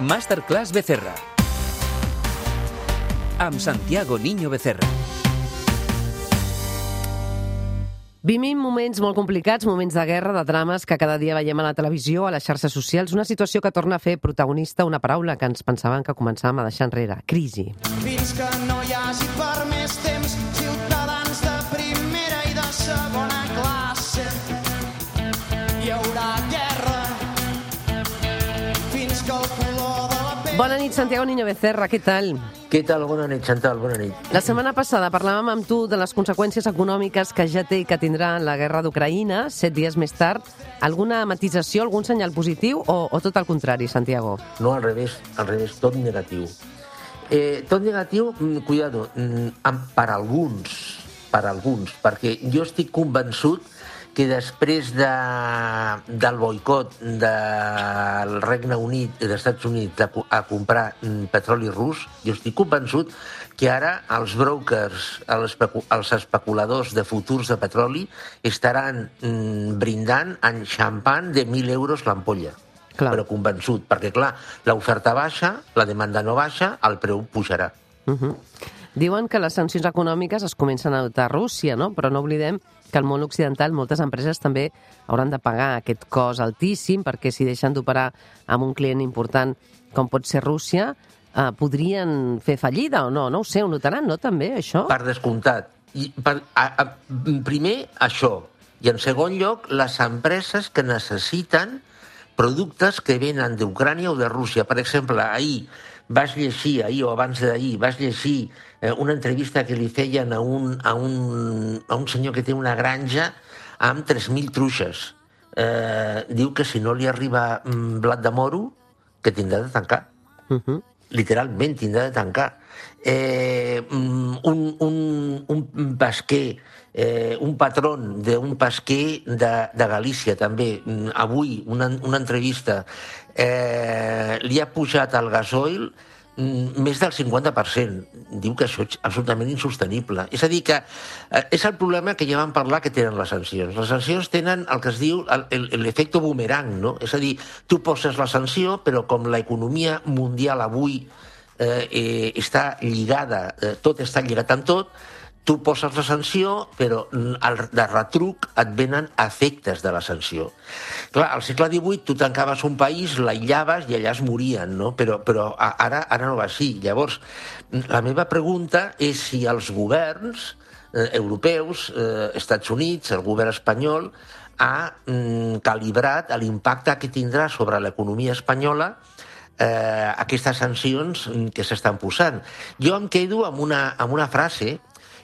Masterclass Becerra. Amb Santiago Niño Becerra. Vivim moments molt complicats, moments de guerra, de drames que cada dia veiem a la televisió, a les xarxes socials, una situació que torna a fer protagonista una paraula que ens pensàvem que començàvem a deixar enrere, crisi. Fins que no hi hagi per Bona nit, Santiago Niño Becerra, què tal? Què tal? Bona nit, Chantal, bona nit. La setmana passada parlàvem amb tu de les conseqüències econòmiques que ja té i que tindrà la guerra d'Ucraïna, set dies més tard. Alguna matització, algun senyal positiu o, o tot el contrari, Santiago? No, al revés, al revés, tot negatiu. Eh, tot negatiu, mm, cuidado, mm, per alguns, per alguns, perquè jo estic convençut que després de, del boicot del Regne Unit i dels Estats Units a, a comprar mm, petroli rus, jo estic convençut que ara els brokers, els, els especuladors de futurs de petroli estaran mm, brindant en xampan de 1.000 euros l'ampolla. Clar. Però convençut, perquè clar, l'oferta baixa, la demanda no baixa, el preu pujarà. Uh -huh. Diuen que les sancions econòmiques es comencen a adoptar a Rússia, no? però no oblidem que al món occidental moltes empreses també hauran de pagar aquest cost altíssim perquè si deixen d'operar amb un client important com pot ser Rússia, eh, podrien fer fallida o no? No ho sé, ho notaran, no, també, això? Per descomptat. I per, a, a, primer, això. I en segon lloc, les empreses que necessiten productes que venen d'Ucrània o de Rússia. Per exemple, ahir vas llegir, ahir o abans d'ahir, vas llegir una entrevista que li feien a un, a, un, a un senyor que té una granja amb 3.000 truixes. Eh, diu que si no li arriba mm, blat de moro, que tindrà de tancar Uh -huh. literalment tindrà de tancar. Eh, mm, un, un, un pesquer, eh, un patron d'un pesquer de, de Galícia, també, mm, avui, una, una entrevista, eh, li ha pujat el gasoil més del 50%. Diu que això és absolutament insostenible. És a dir, que eh, és el problema que ja vam parlar que tenen les sancions. Les sancions tenen el que es diu l'efecte boomerang, no? És a dir, tu poses la sanció, però com l'economia mundial avui eh, eh, està lligada, eh, tot està lligat amb tot, tu poses la sanció, però al, de retruc et venen efectes de la sanció. Clar, al segle XVIII tu tancaves un país, l'aïllaves i allà es morien, no? Però, però ara, ara no va així. Llavors, la meva pregunta és si els governs eh, europeus, eh, Estats Units, el govern espanyol, ha mm, calibrat l'impacte que tindrà sobre l'economia espanyola eh, aquestes sancions que s'estan posant. Jo em quedo amb una, amb una frase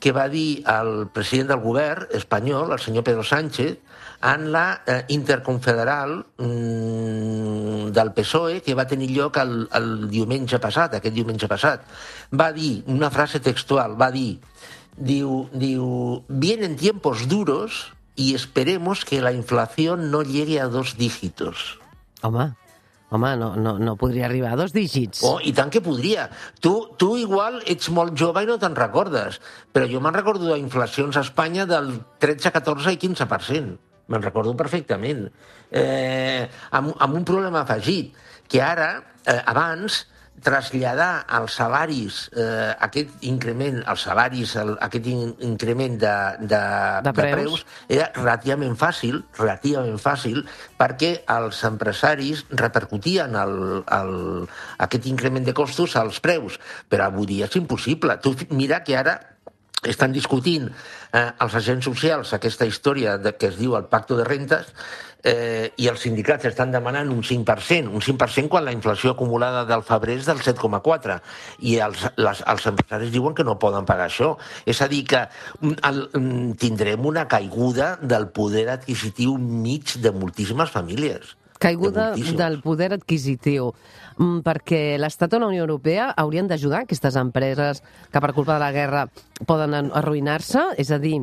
que va dir el president del govern espanyol, el senyor Pedro Sánchez, en la eh, interconfederal mm, del PSOE que va tenir lloc el, el diumenge passat, aquest diumenge passat. Va dir, una frase textual, va dir, diu, diu vienen tiempos duros y esperemos que la inflación no llegue a dos dígitos. Home, home, no, no, no podria arribar a dos dígits. Oh, i tant que podria. Tu, tu igual ets molt jove i no te'n recordes, però jo me'n recordo d'inflacions a Espanya del 13, 14 i 15%. Me'n recordo perfectament. Eh, amb, amb un problema afegit, que ara, eh, abans, traslladar als salaris eh, aquest increment, als salaris, el, aquest in, increment de, de, De preus. era relativament fàcil, relativament fàcil, perquè els empresaris repercutien el, el, aquest increment de costos als preus. Però avui dia és impossible. Tu mira que ara estan discutint eh, els agents socials aquesta història de, que es diu el pacto de rentes eh, i els sindicats estan demanant un 5%, un 5% quan la inflació acumulada del febrer és del 7,4% i els, les, els empresaris diuen que no poden pagar això. És a dir, que mm, el, mm, tindrem una caiguda del poder adquisitiu mig de moltíssimes famílies. Caiguda De del poder adquisitiu. Mm, perquè l'Estat o la Unió Europea haurien d'ajudar aquestes empreses que per culpa de la guerra poden en- arruïnar-se? És a dir,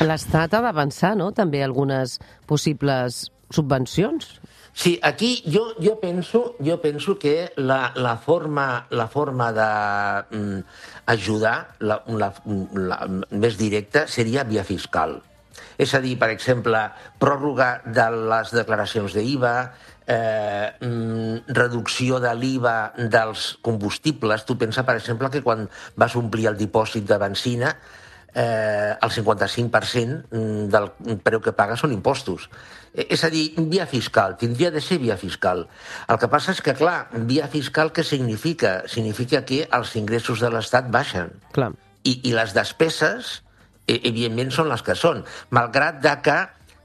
l'Estat ha d'avançar, no?, també algunes possibles subvencions? Sí, aquí jo, jo, penso, jo penso que la, la forma, la forma de mm, la, la, la, més directa seria via fiscal. És a dir, per exemple, pròrroga de les declaracions d'IVA, eh, mm, reducció de l'IVA dels combustibles. Tu pensa, per exemple, que quan vas omplir el dipòsit de benzina, eh, el 55% del preu que paga són impostos. Eh, És a dir, via fiscal, tindria de ser via fiscal. El que passa és que, clar, via fiscal què significa? Significa que els ingressos de l'Estat baixen Clar. i, i les despeses, evidentment, són les que són, malgrat de que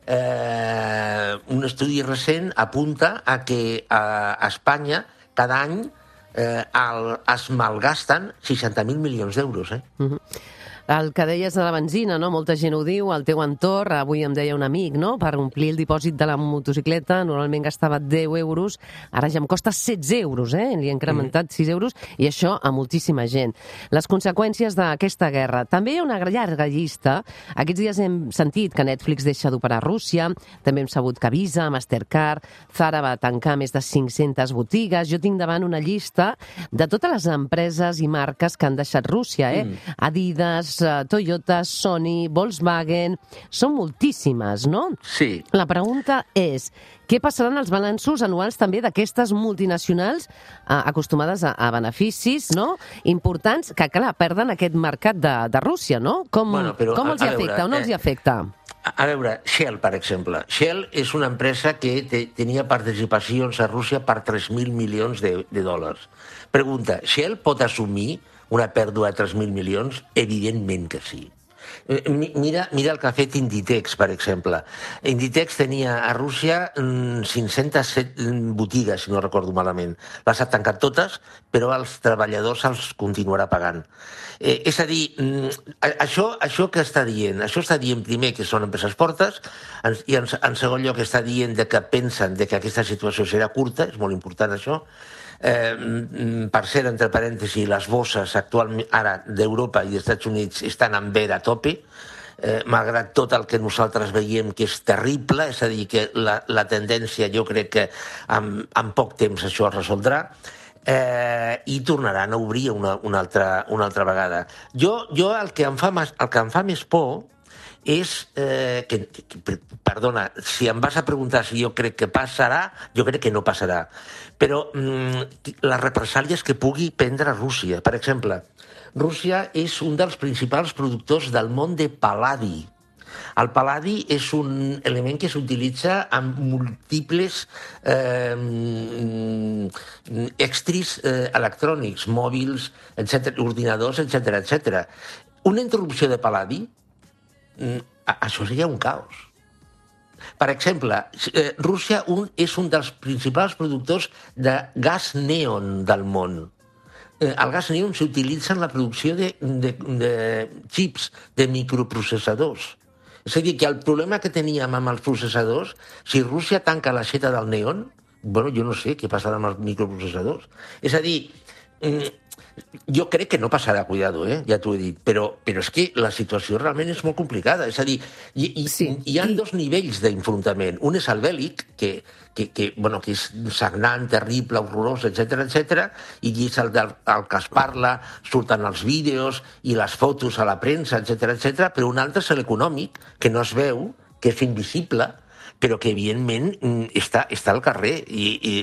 eh, un estudi recent apunta a que a, a Espanya cada any eh, el, es malgasten 60.000 milions d'euros. Eh? El que deies de la benzina, no? Molta gent ho diu, al teu entorn, avui em deia un amic, no? Per omplir el dipòsit de la motocicleta normalment gastava 10 euros, ara ja em costa 16 euros, eh? Li he incrementat 6 euros, i això a moltíssima gent. Les conseqüències d'aquesta guerra. També hi ha una llarga llista. Aquests dies hem sentit que Netflix deixa d'operar a Rússia, també hem sabut que Visa, Mastercard, Zara va tancar més de 500 botigues. Jo tinc davant una llista de totes les empreses i marques que han deixat Rússia, eh? Mm. Adidas, eh, Toyota, Sony, Volkswagen... Són moltíssimes, no? Sí. La pregunta és, què passaran els balanços anuals també d'aquestes multinacionals eh, acostumades a, a beneficis no? importants que, clar, perden aquest mercat de, de Rússia, no? Com, Bueno, però, com els hi a veure, afecta o no eh, els hi afecta? A a veure, Shell, per exemple. Shell és una empresa que te, tenia participacions a Rússia per 3.000 milions de, de dòlars. Pregunta, Shell pot assumir una pèrdua de 3.000 milions? Evidentment que sí. Eh, mi- Mira, mira el que ha fet Inditex, per exemple. Inditex tenia a Rússia mm, 507 botigues, si no recordo malament. Les ha tancat totes, però als treballadors els continuarà pagant. Eh, és a dir, mm, això, això que està dient? Això està dient primer que són empreses fortes i en, en segon lloc està dient de que pensen de que aquesta situació serà curta, és molt important això, Eh, per cert, entre parèntesis, les bosses actualment ara d'Europa i Estats Units estan en veda a eh, malgrat tot el que nosaltres veiem que és terrible, és a dir, que la, la tendència jo crec que en, en poc temps això es resoldrà, eh, i tornaran a obrir una, una, altra, una altra vegada. Jo, jo el, que em fa, el que em fa més por és eh, que, que, perdona, si em vas a preguntar si jo crec que passarà, jo crec que no passarà. Però mm, les represàlies que pugui prendre Rússia, per exemple, Rússia és un dels principals productors del món de paladi. El paladi és un element que s'utilitza en múltiples eh, extris eh, electrònics, mòbils, etc, ordinadors, etc etc. Una interrupció de paladi això seria un caos. Per exemple, eh, Rússia un, és un dels principals productors de gas neon del món. Eh, el gas neon s'utilitza en la producció de, de, de xips, de microprocessadors. És a dir, que el problema que teníem amb els processadors, si Rússia tanca l'aixeta del neon, bueno, jo no sé què passarà amb els microprocessadors. És a dir, mm, jo crec que no passarà, cuidado, eh? ja t'ho he dit, però, però és que la situació realment és molt complicada. És a dir, hi, hi, Sí, hi ha dos nivells d'enfrontament. Un és el bèl·lic, que, que, que, bueno, que és sagnant, terrible, horrorós, etc etc. i és el, del, el que es parla, surten els vídeos i les fotos a la premsa, etc etc. però un altre és l'econòmic, que no es veu, que és invisible, però que evidentment mm, està, està al carrer i, i,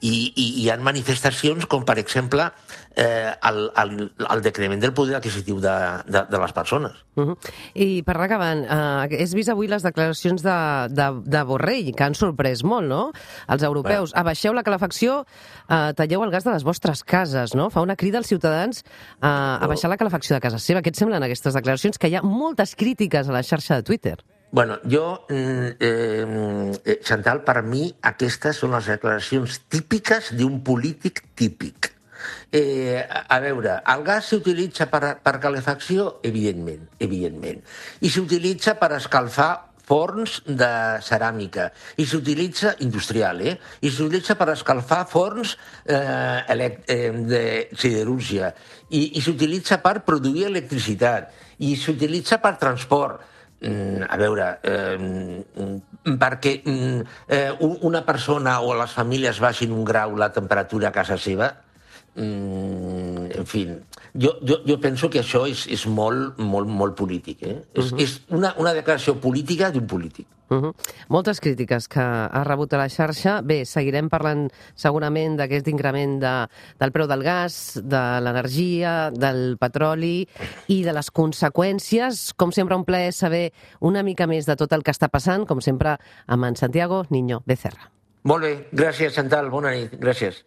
i, i hi ha manifestacions com, per exemple, eh, el, el, el decrement del poder adquisitiu de, de, de les persones. Uh -huh. I per anar acabant, eh, has vist avui les declaracions de, de, de Borrell, que han sorprès molt, no? Els europeus. Bueno. Abaixeu la calefacció, eh, talleu el gas de les vostres cases, no? Fa una crida als ciutadans eh, a baixar la calefacció de casa seva. Què et semblen aquestes declaracions? Que hi ha moltes crítiques a la xarxa de Twitter. Bueno, jo, mm, eh, eh, Chantal, per mi aquestes són les declaracions típiques d'un polític típic. Eh, a veure, el gas s'utilitza per, per calefacció? Evidentment, evidentment. I s'utilitza per escalfar forns de ceràmica i s'utilitza industrial, eh? I s'utilitza per escalfar forns eh, eh, de siderúrgia i, i s'utilitza per produir electricitat i s'utilitza per transport a veure, eh, mm, perquè mm, eh, un- una persona o les famílies baixin un grau la temperatura a casa seva, mm, en fi, jo, jo, jo penso que això és, és molt, molt, molt polític. Eh? És, Mhm. és una, una declaració política d'un polític. Uh -huh. Moltes crítiques que ha rebut a la xarxa. Bé, seguirem parlant segurament d'aquest increment de, del preu del gas, de l'energia, del petroli i de les conseqüències. Com sempre, un plaer saber una mica més de tot el que està passant, com sempre, amb en Santiago Niño Becerra. Molt bé, gràcies, Chantal, bona nit, gràcies.